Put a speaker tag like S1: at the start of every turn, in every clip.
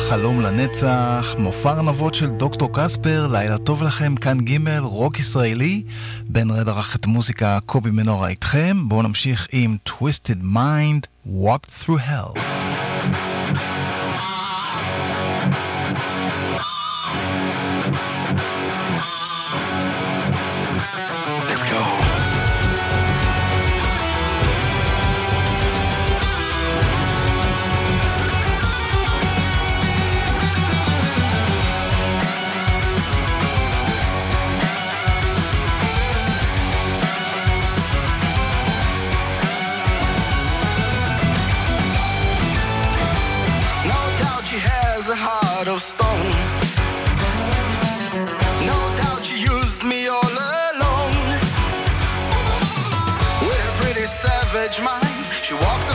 S1: חלום לנצח, מופע ארנבות של דוקטור קספר, לילה טוב לכם, כאן ג' רוק ישראלי, בן רד ערך את מוזיקה, קובי מנורה איתכם, בואו נמשיך עם Twisted Mind, Walk Through Hell.
S2: Of stone. No doubt you used me all alone. With a pretty savage mind, she walked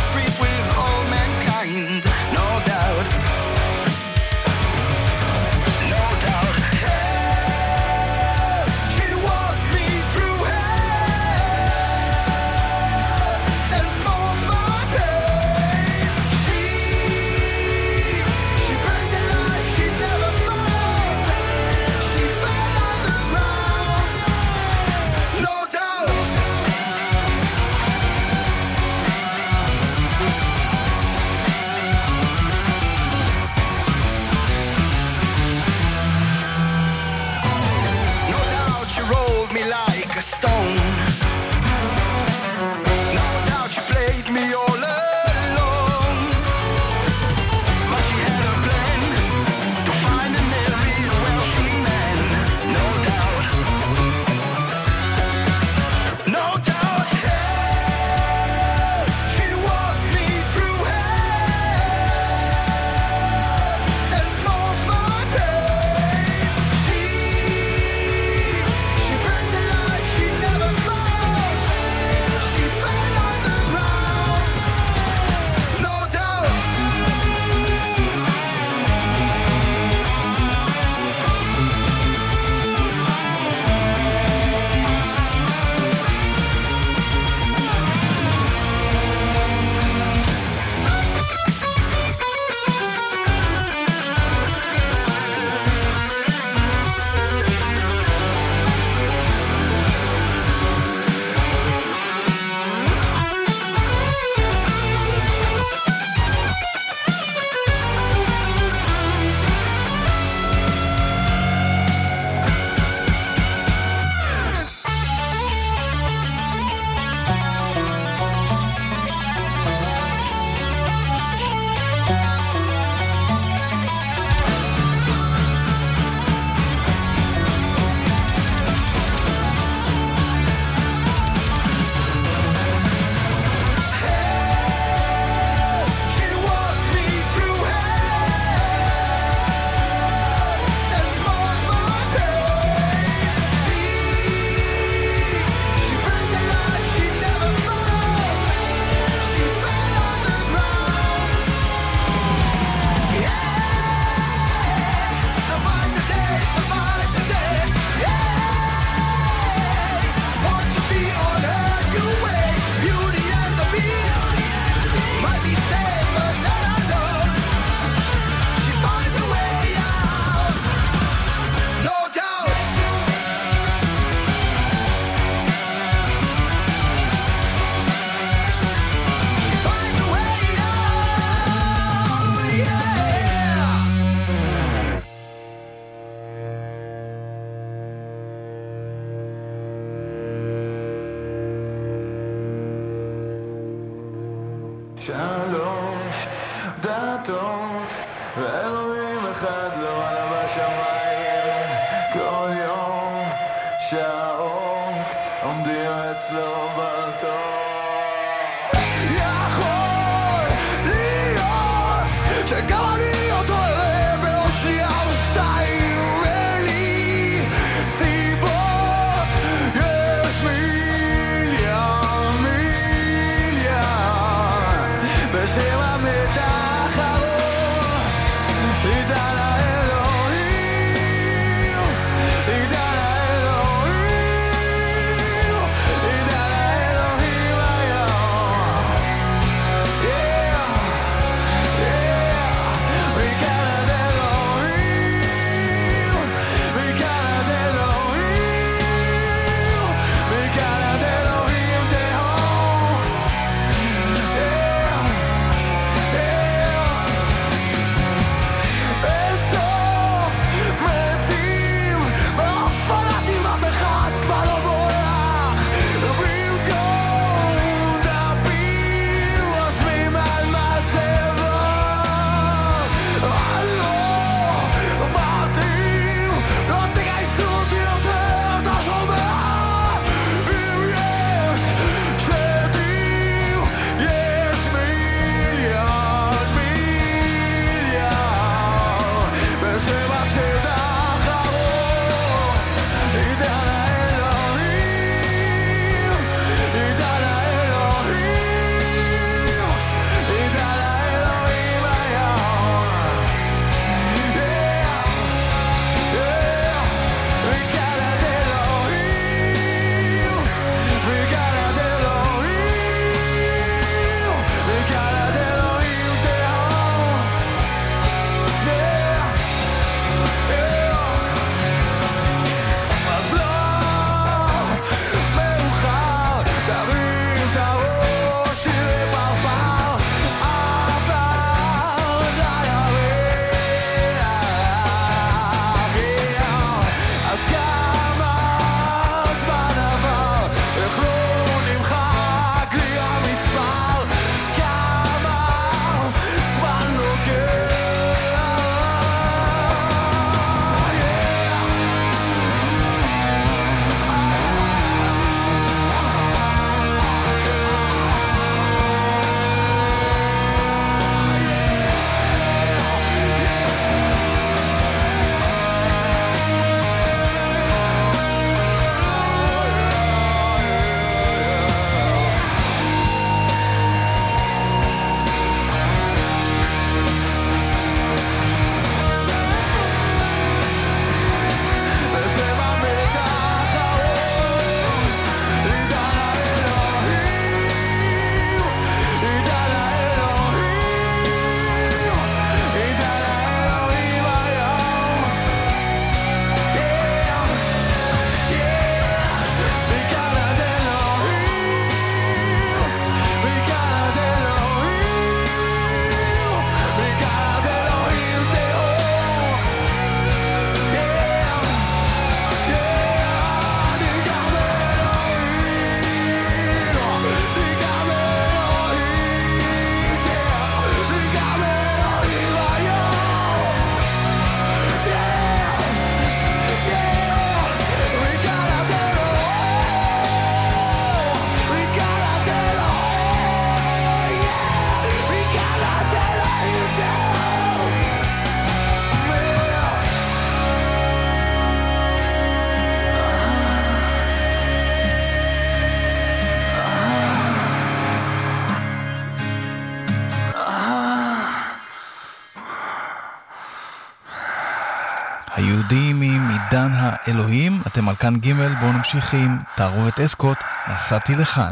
S1: אתם על כאן ג', בואו נמשיך עם תערובת אסקוט, נסעתי לכאן.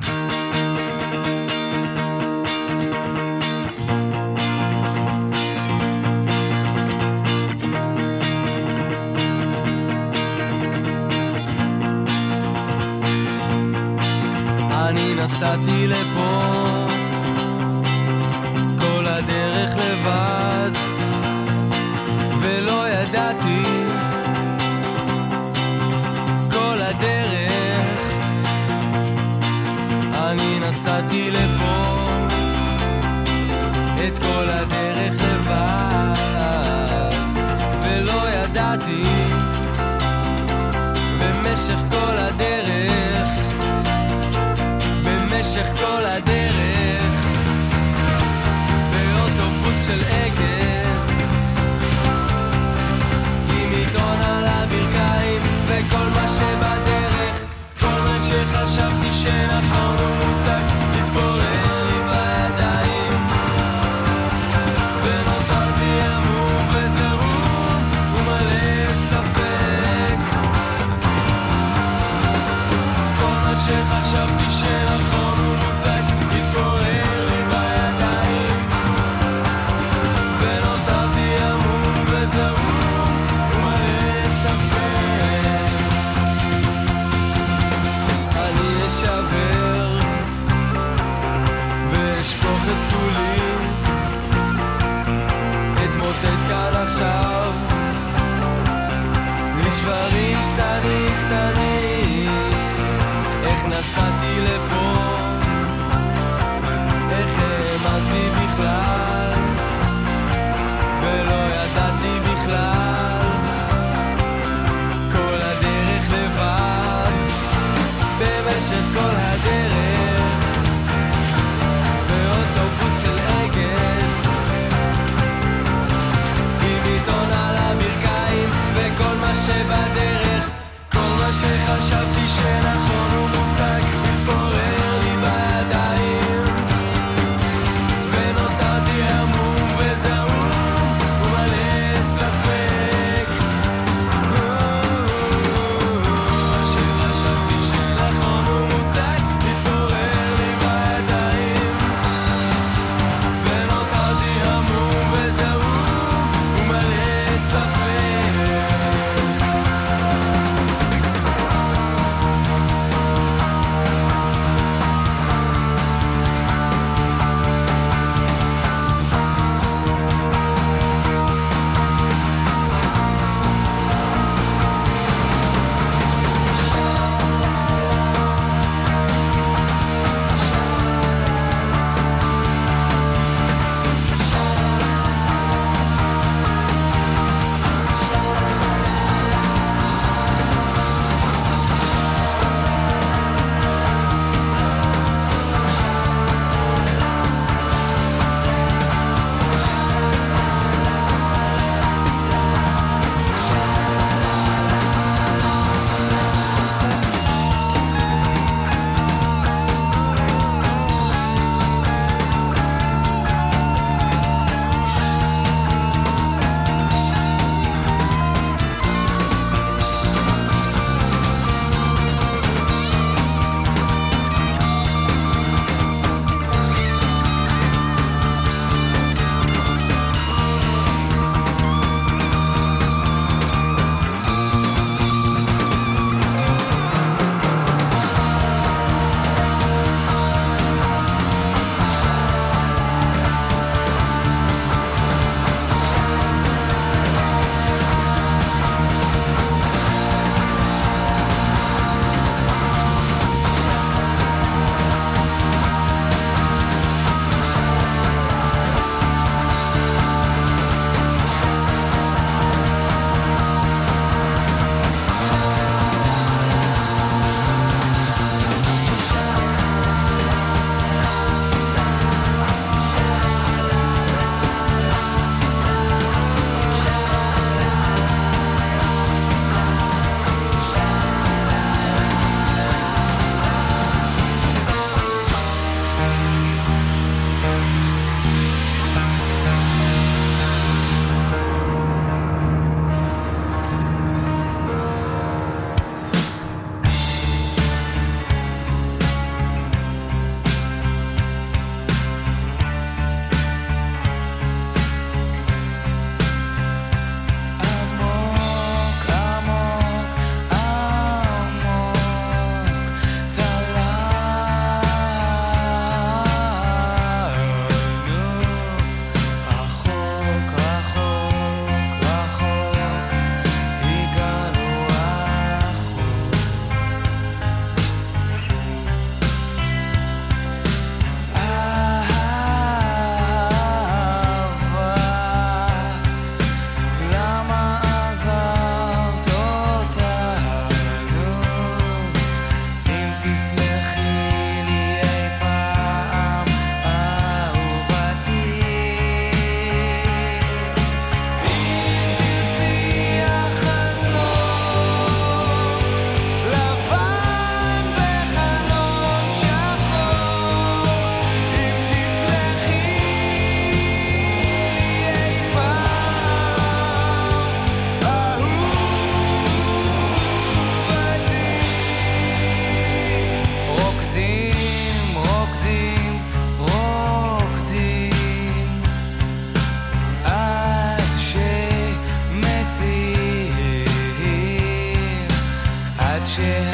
S3: care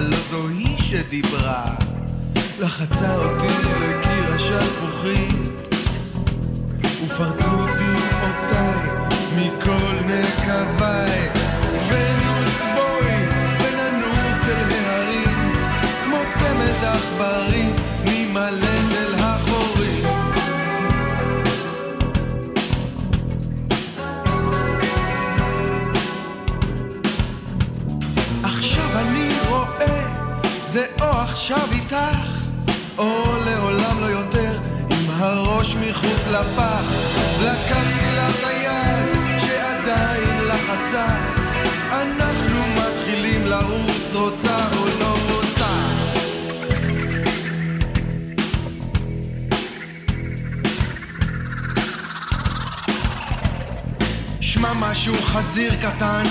S3: הלא זו היא שדיברה. לחצה אותי לקיר השלפוחית, ופרצו דמעותיי מכל נקביי. ונוס בואי וננוס אל ההרים, כמו צמד עכברים, נימלט אל עכשיו איתך, או לעולם לא יותר, עם הראש מחוץ לפח. לקחתי לה את היד שעדיין לחצה, אנחנו מתחילים לרוץ, רוצה או לא רוצה. שמע משהו חזיר קטן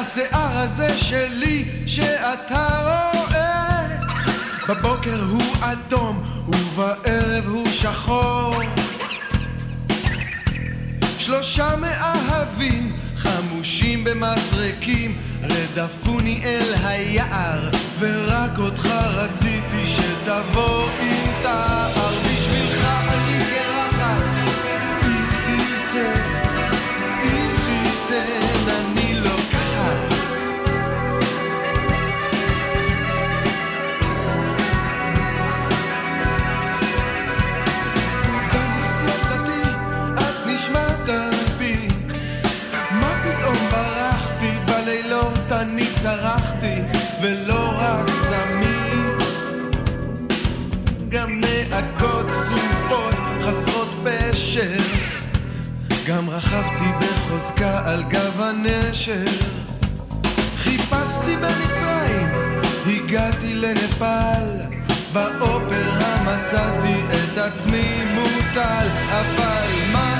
S3: השיער הזה שלי שאתה רואה. בבוקר הוא אדום ובערב הוא שחור. שלושה מאהבים חמושים במזרקים רדפוני אל היער ורק אותך רציתי שתבוא תער קצובות חסרות פשר. גם רכבתי בחוזקה על גב הנשר. חיפשתי במצרים, הגעתי לנפאל. באופרה מצאתי את עצמי מוטל אבל מה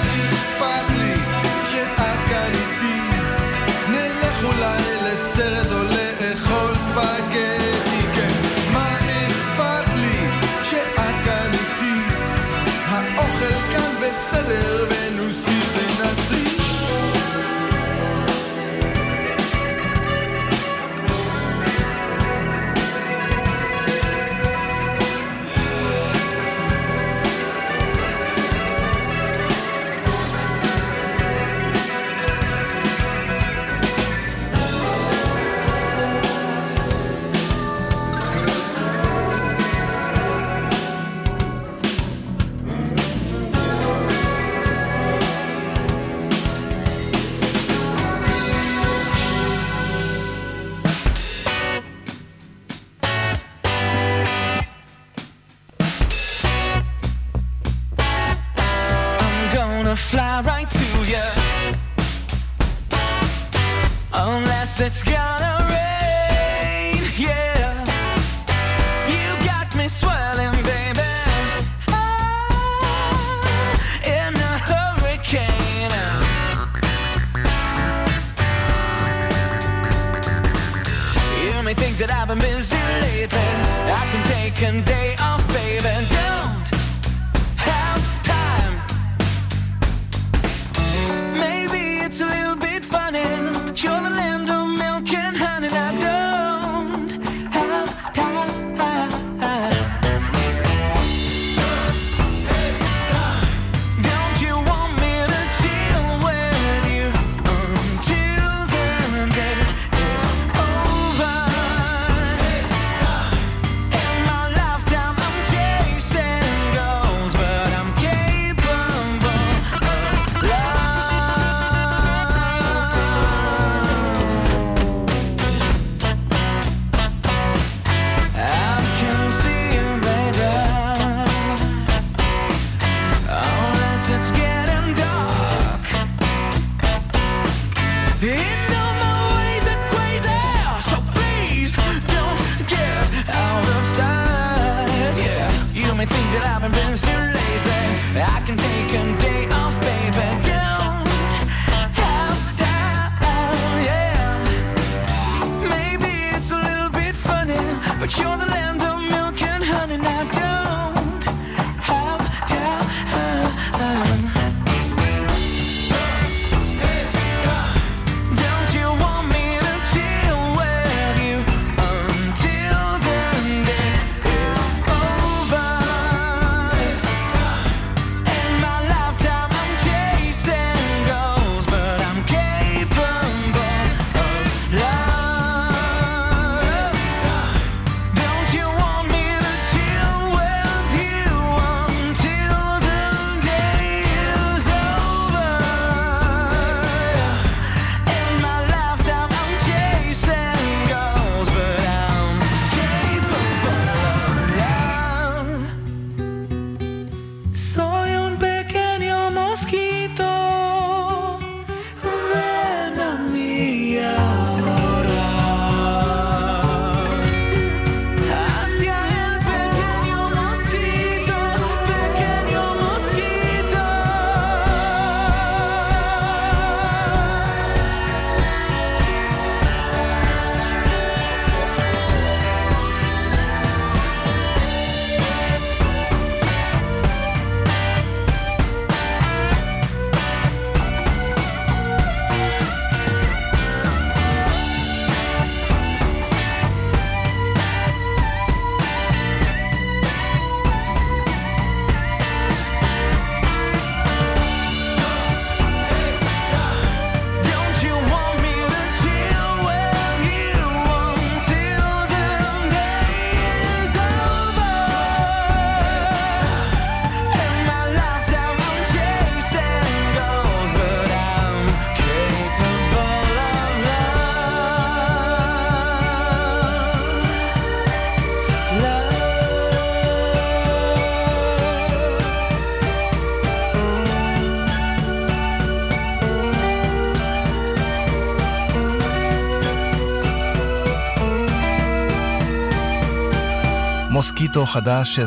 S1: מוסקיטו חדש של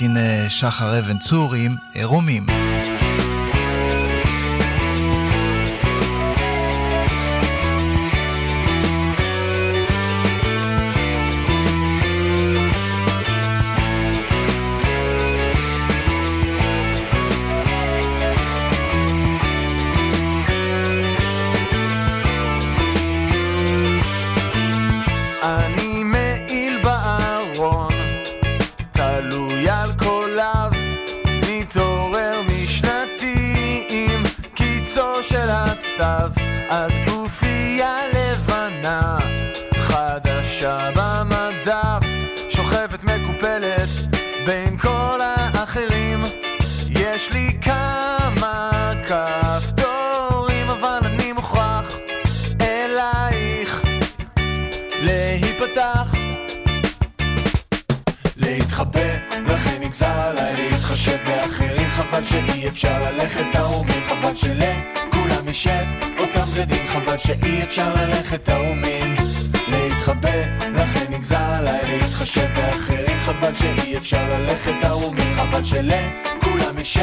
S1: הנה שחר אבן צור עם עירומים.
S4: עד גופייה לבנה, חדשה במדף, שוכבת מקופלת בין כל האחרים. יש לי כמה כפתורים, אבל אני מוכרח אלייך. להיפתח להתחבא, לכן נגזר עליי להתחשב באחרים חבל שאי אפשר ללכת תאומים חבל שלכולם את אותם בגדים חבל שאי אפשר ללכת תאומים להתחבא, לכן נגזר עליי להתחשב באחרים חבל שאי אפשר ללכת תאומים חבל שלכולם יש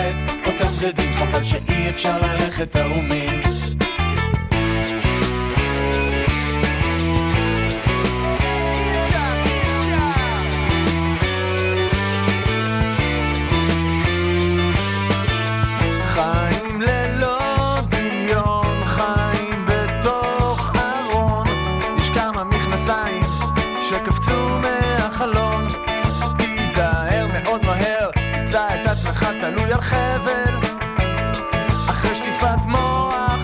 S4: אותם בגדים חבל שאי אפשר ללכת תאומים על חבל. אחרי שטיפת מוח,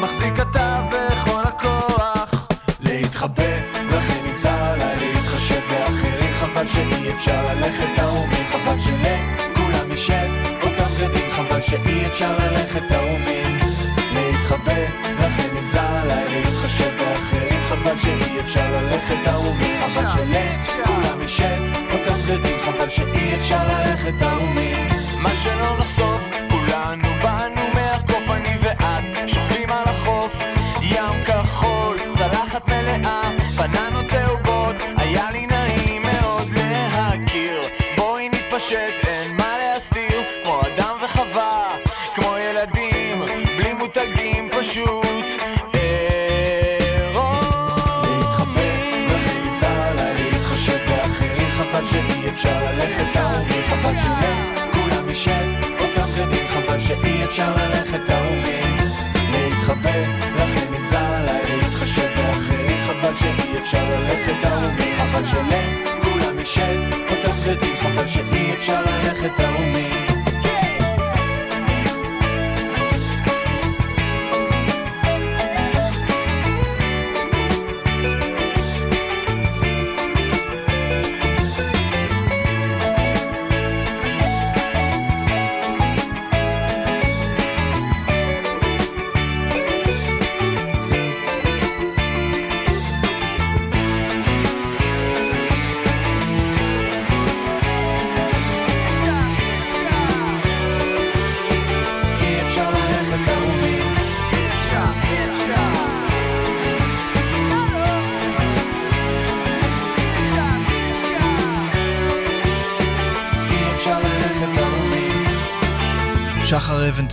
S4: מחזיק אתה בכל הכוח. להתחבא, לכן נגזר עליי להתחשב באחרים. חבל שאי אפשר ללכת תאומים, חבל שלכולם יש את אותם בגדים, חבל שאי אפשר ללכת תאומים. להתחבא, לכן נגזר עליי להתחשב באחרים. חבל שאי אפשר ללכת תאומים, חבל שלכולם יש את אותם בגדים, חבל שאי אפשר ללכת תאומים. שאי אפשר ללכת ההומים, חבל שכולם משת אותם בגדים, חבל שאי אפשר ללכת ההומים, להתחבא, לכן נגזר עליי להתחשב באחרים, חבל שאי אפשר ללכת ההומים, חבל שלכולם משת אותם בגדים, חבל שאי אפשר ללכת ההומים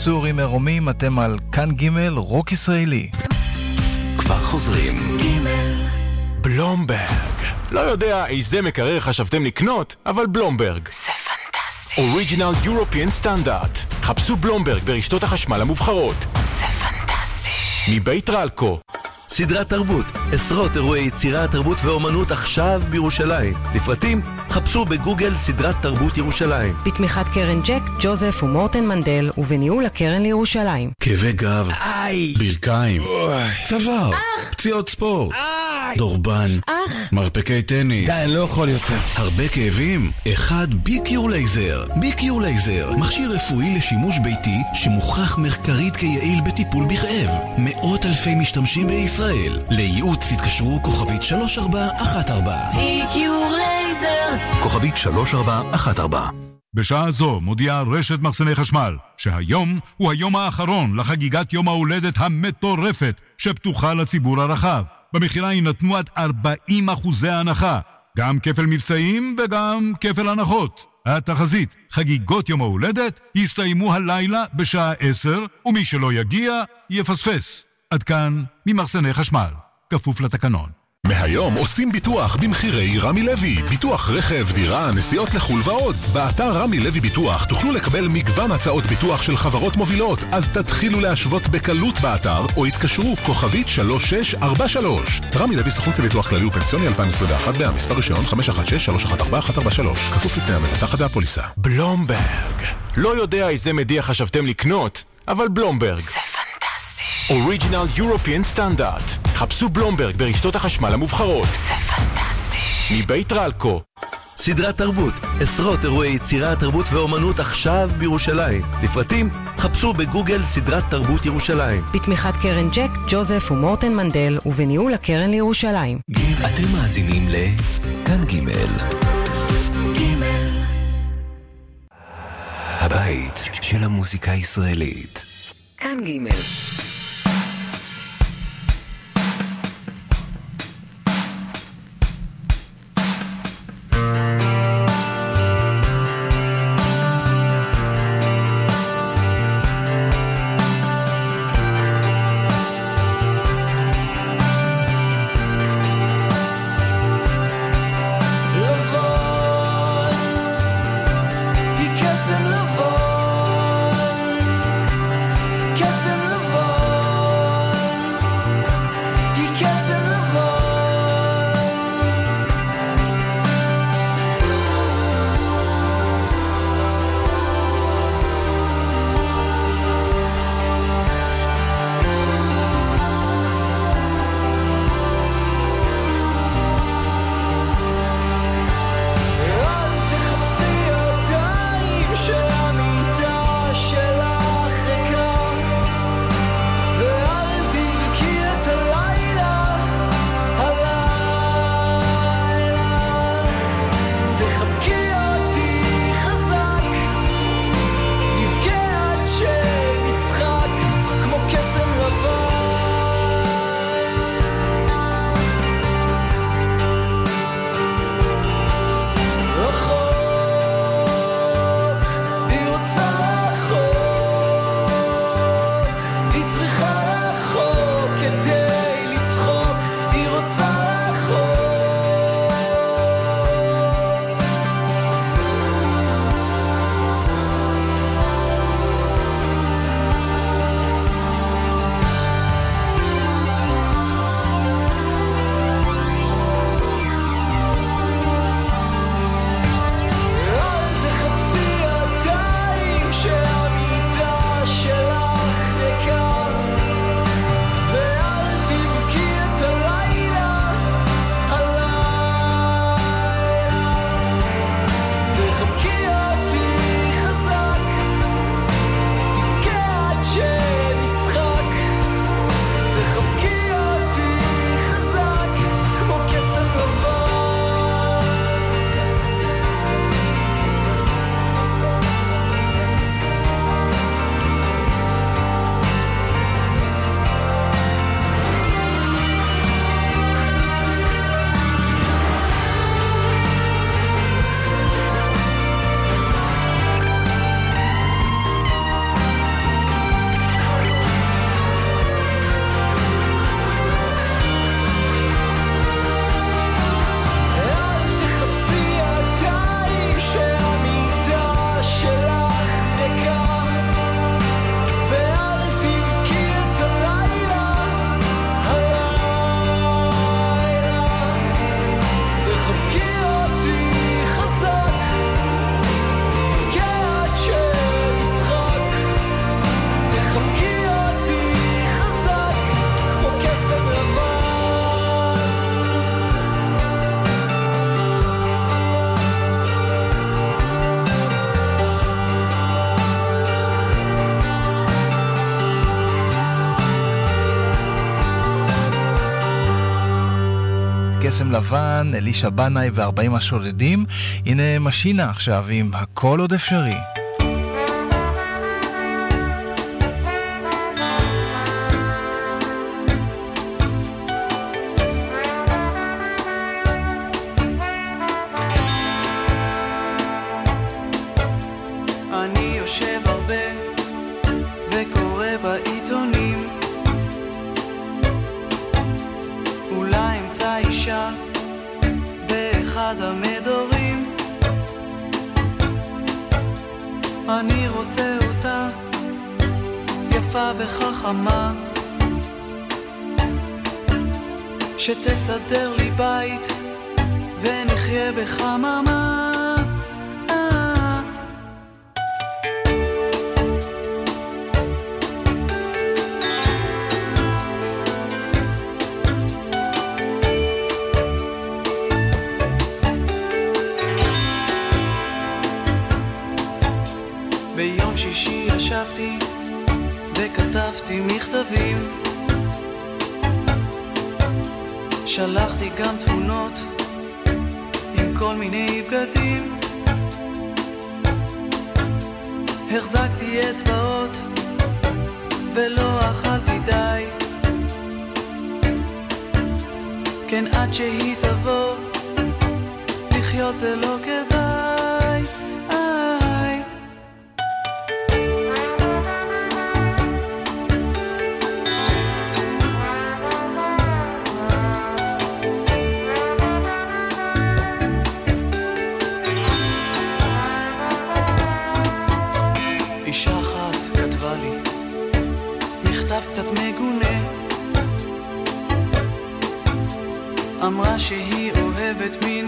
S1: אבן צורי מרומים, אתם על כאן ג' רוק ישראלי.
S5: כבר חוזרים.
S6: בלומברג. לא יודע איזה מקרר חשבתם לקנות, אבל בלומברג.
S5: זה פנטסטי.
S6: אוריג'ינל יורופיאן סטנדרט. חפשו בלומברג ברשתות החשמל המובחרות.
S5: זה פנטסטי.
S6: מבית רלקו.
S7: סדרת תרבות, עשרות אירועי יצירה, תרבות ואומנות עכשיו בירושלים. לפרטים, חפשו בגוגל סדרת תרבות ירושלים.
S8: בתמיכת קרן ג'ק, ג'וזף ומורטן מנדל, ובניהול הקרן לירושלים.
S9: כאבי גב,
S10: איי,
S9: ברכיים, צוואר, פציעות ספורט, דורבן, מרפקי טניס.
S10: די, אני לא יכול יותר.
S9: הרבה כאבים? אחד B-Cure Laser. B-Cure Laser, מכשיר רפואי לשימוש ביתי שמוכח מחקרית כיעיל בטיפול בכאב. מאות אלפי משתמשים בישראל. לייעוץ התקשרו כוכבית 3414.
S11: ביקיור לייזר.
S9: כוכבית 3414
S12: בשעה זו מודיעה רשת מחסני חשמל שהיום הוא היום האחרון לחגיגת יום ההולדת המטורפת שפתוחה לציבור הרחב. במכירה יינתנו עד 40 אחוזי הנחה, גם כפל מבצעים וגם כפל הנחות. התחזית, חגיגות יום ההולדת, יסתיימו הלילה בשעה 10, ומי שלא יגיע, יפספס. עד כאן ממחסני חשמל, כפוף לתקנון.
S13: מהיום עושים ביטוח במחירי רמי לוי. ביטוח רכב, דירה, נסיעות לחו"ל ועוד. באתר רמי לוי ביטוח תוכלו לקבל מגוון הצעות ביטוח של חברות מובילות, אז תתחילו להשוות בקלות באתר, או התקשרו כוכבית 3643. רמי לוי סוכנות לביטוח כללי ופנסיוני 2021 המספר רישיון 516-314-143. כפוף לתנאי המבטחת והפוליסה.
S6: בלומברג. לא יודע איזה מדיח חשבתם לקנות, אבל בלומברג.
S5: זה פנטסטי.
S6: אוריג'ינל יורופיאן סטנדרט. חפשו בלומברג ברשתות החשמל המובחרות.
S5: זה פנטסטי.
S6: מבית רלקו.
S7: סדרת תרבות, עשרות אירועי יצירה, תרבות ואומנות עכשיו בירושלים. לפרטים, חפשו בגוגל סדרת תרבות ירושלים.
S8: בתמיכת קרן ג'ק, ג'וזף ומורטן מנדל, ובניהול הקרן לירושלים.
S5: אתם מאזינים לכאן ג' הבית של המוזיקה הישראלית.
S8: כאן ג'
S14: לבן,
S1: אלישע בנאי ו-40 השודדים. הנה משינה עכשיו עם הכל עוד אפשרי.
S14: וחכמה שתסדר לי בית ונחיה בחממה אמרה שהיא אוהבת מין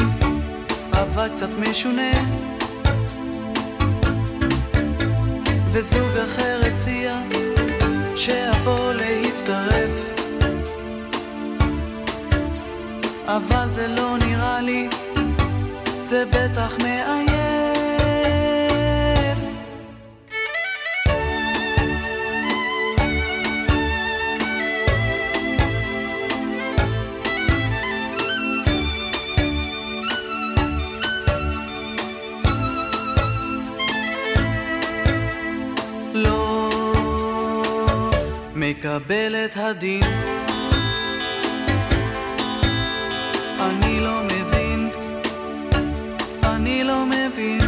S14: אבל קצת משונה. וזוג אחר הציע שאבוא להצטרף. אבל זה לא נראה לי זה בטח מאיים מקבל את הדין. אני לא מבין, אני לא מבין.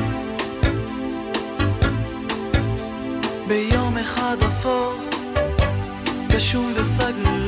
S14: ביום אחד אפור, גשום וסגרירי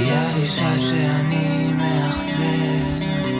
S3: היא האישה שאני מאכזב.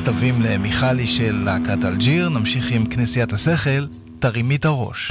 S3: מכתבים למיכלי
S1: של להקת אלג'יר, נמשיך עם כנסיית השכל, תרימי את הראש.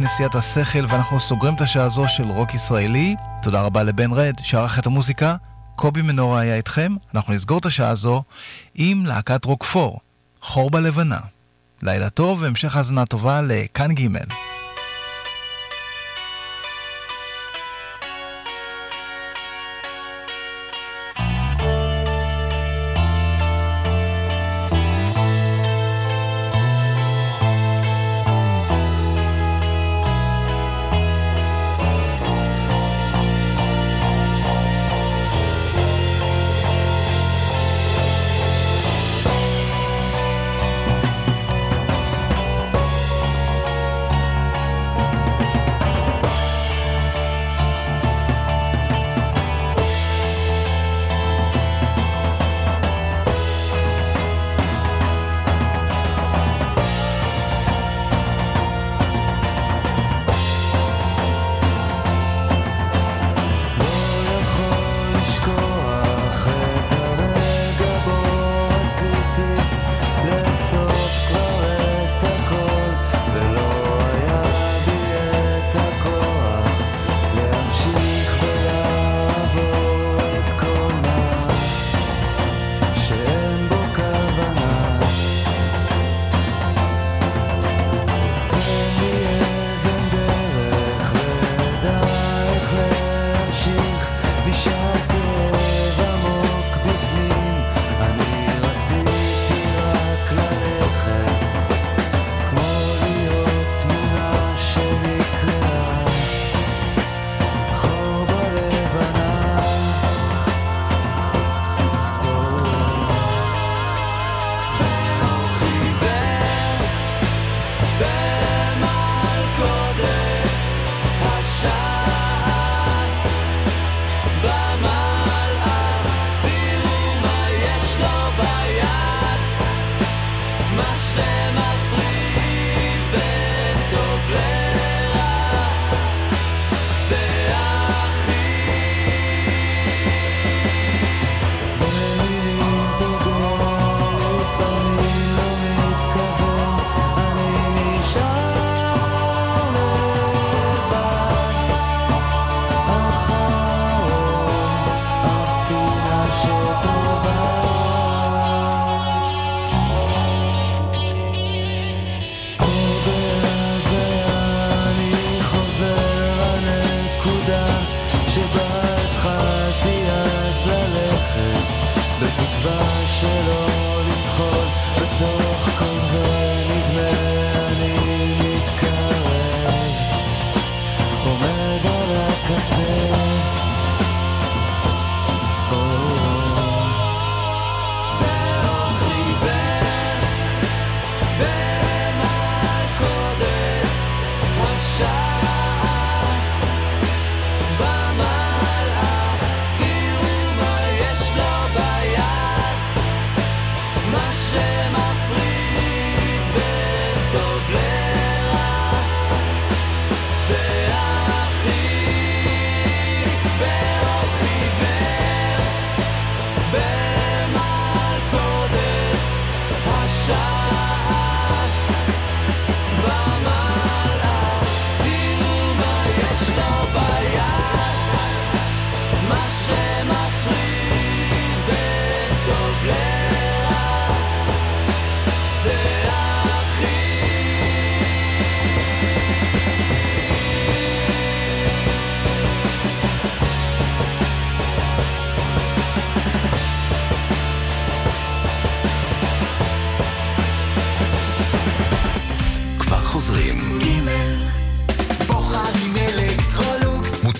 S1: כנסיית השכל, ואנחנו סוגרים את השעה הזו של רוק ישראלי. תודה רבה לבן רד, שערך את המוזיקה. קובי מנורה היה איתכם. אנחנו נסגור את השעה הזו עם להקת רוקפור, חור בלבנה. לילה טוב והמשך האזנה טובה לכאן ג'.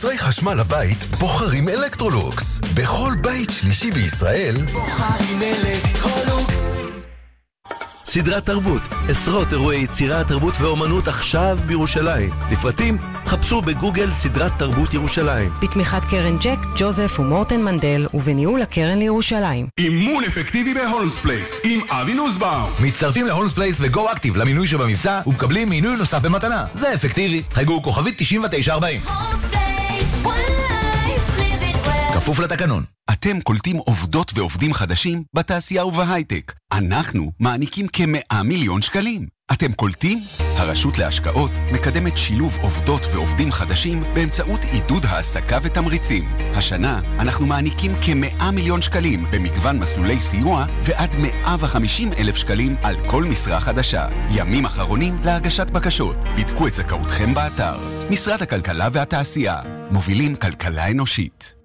S10: מוצרי חשמל לבית בוחרים אלקטרולוקס. בכל בית שלישי בישראל בוחרים אלקטרולוקס.
S7: סדרת תרבות, עשרות אירועי יצירה, תרבות ואומנות עכשיו בירושלים. לפרטים, חפשו בגוגל סדרת תרבות ירושלים.
S8: בתמיכת קרן ג'ק, ג'וזף ומורטן מנדל, ובניהול הקרן לירושלים.
S15: אימון אפקטיבי בהולמס פלייס, עם אבי נוסבאום.
S16: מצטרפים להולמס פלייס ו Go Active למינוי שבמבצע, ומקבלים מינוי נוסף במתנה. זה אפקטיבי. חייגו כוכבית 9940. כפוף לתקנון.
S17: אתם קולטים עובדות ועובדים חדשים בתעשייה ובהייטק. אנחנו מעניקים כמאה מיליון שקלים. אתם קולטים? הרשות להשקעות מקדמת שילוב עובדות ועובדים חדשים באמצעות עידוד העסקה ותמריצים. השנה אנחנו מעניקים כמאה מיליון שקלים במגוון מסלולי סיוע ועד 150 אלף שקלים על כל משרה חדשה. ימים אחרונים להגשת בקשות. בדקו את זכאותכם באתר. משרד הכלכלה והתעשייה. מובילים כלכלה אנושית.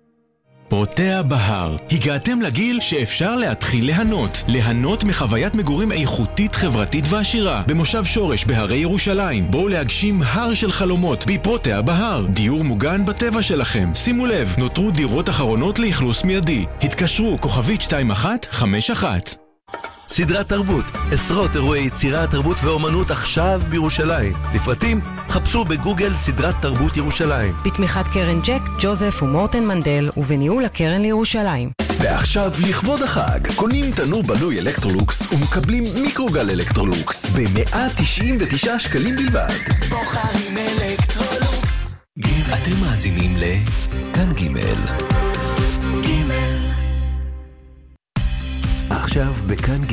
S6: פרוטה בהר, הגעתם לגיל שאפשר להתחיל ליהנות. ליהנות מחוויית מגורים איכותית, חברתית ועשירה. במושב שורש בהרי ירושלים. בואו להגשים הר של חלומות בפרוטה בהר. דיור מוגן בטבע שלכם. שימו לב, נותרו דירות אחרונות לאכלוס מיידי. התקשרו כוכבית 2151
S7: סדרת תרבות, עשרות אירועי יצירה, תרבות ואומנות עכשיו בירושלים. לפרטים, חפשו בגוגל סדרת תרבות ירושלים.
S8: בתמיכת קרן ג'ק, ג'וזף ומורטן מנדל, ובניהול הקרן לירושלים.
S9: ועכשיו, לכבוד החג, קונים תנור בנוי אלקטרולוקס ומקבלים מיקרוגל אלקטרולוקס ב-199 שקלים בלבד.
S10: בוחרים אלקטרולוקס.
S5: אתם מאזינים לכאן ג' עכשיו בכאן ג'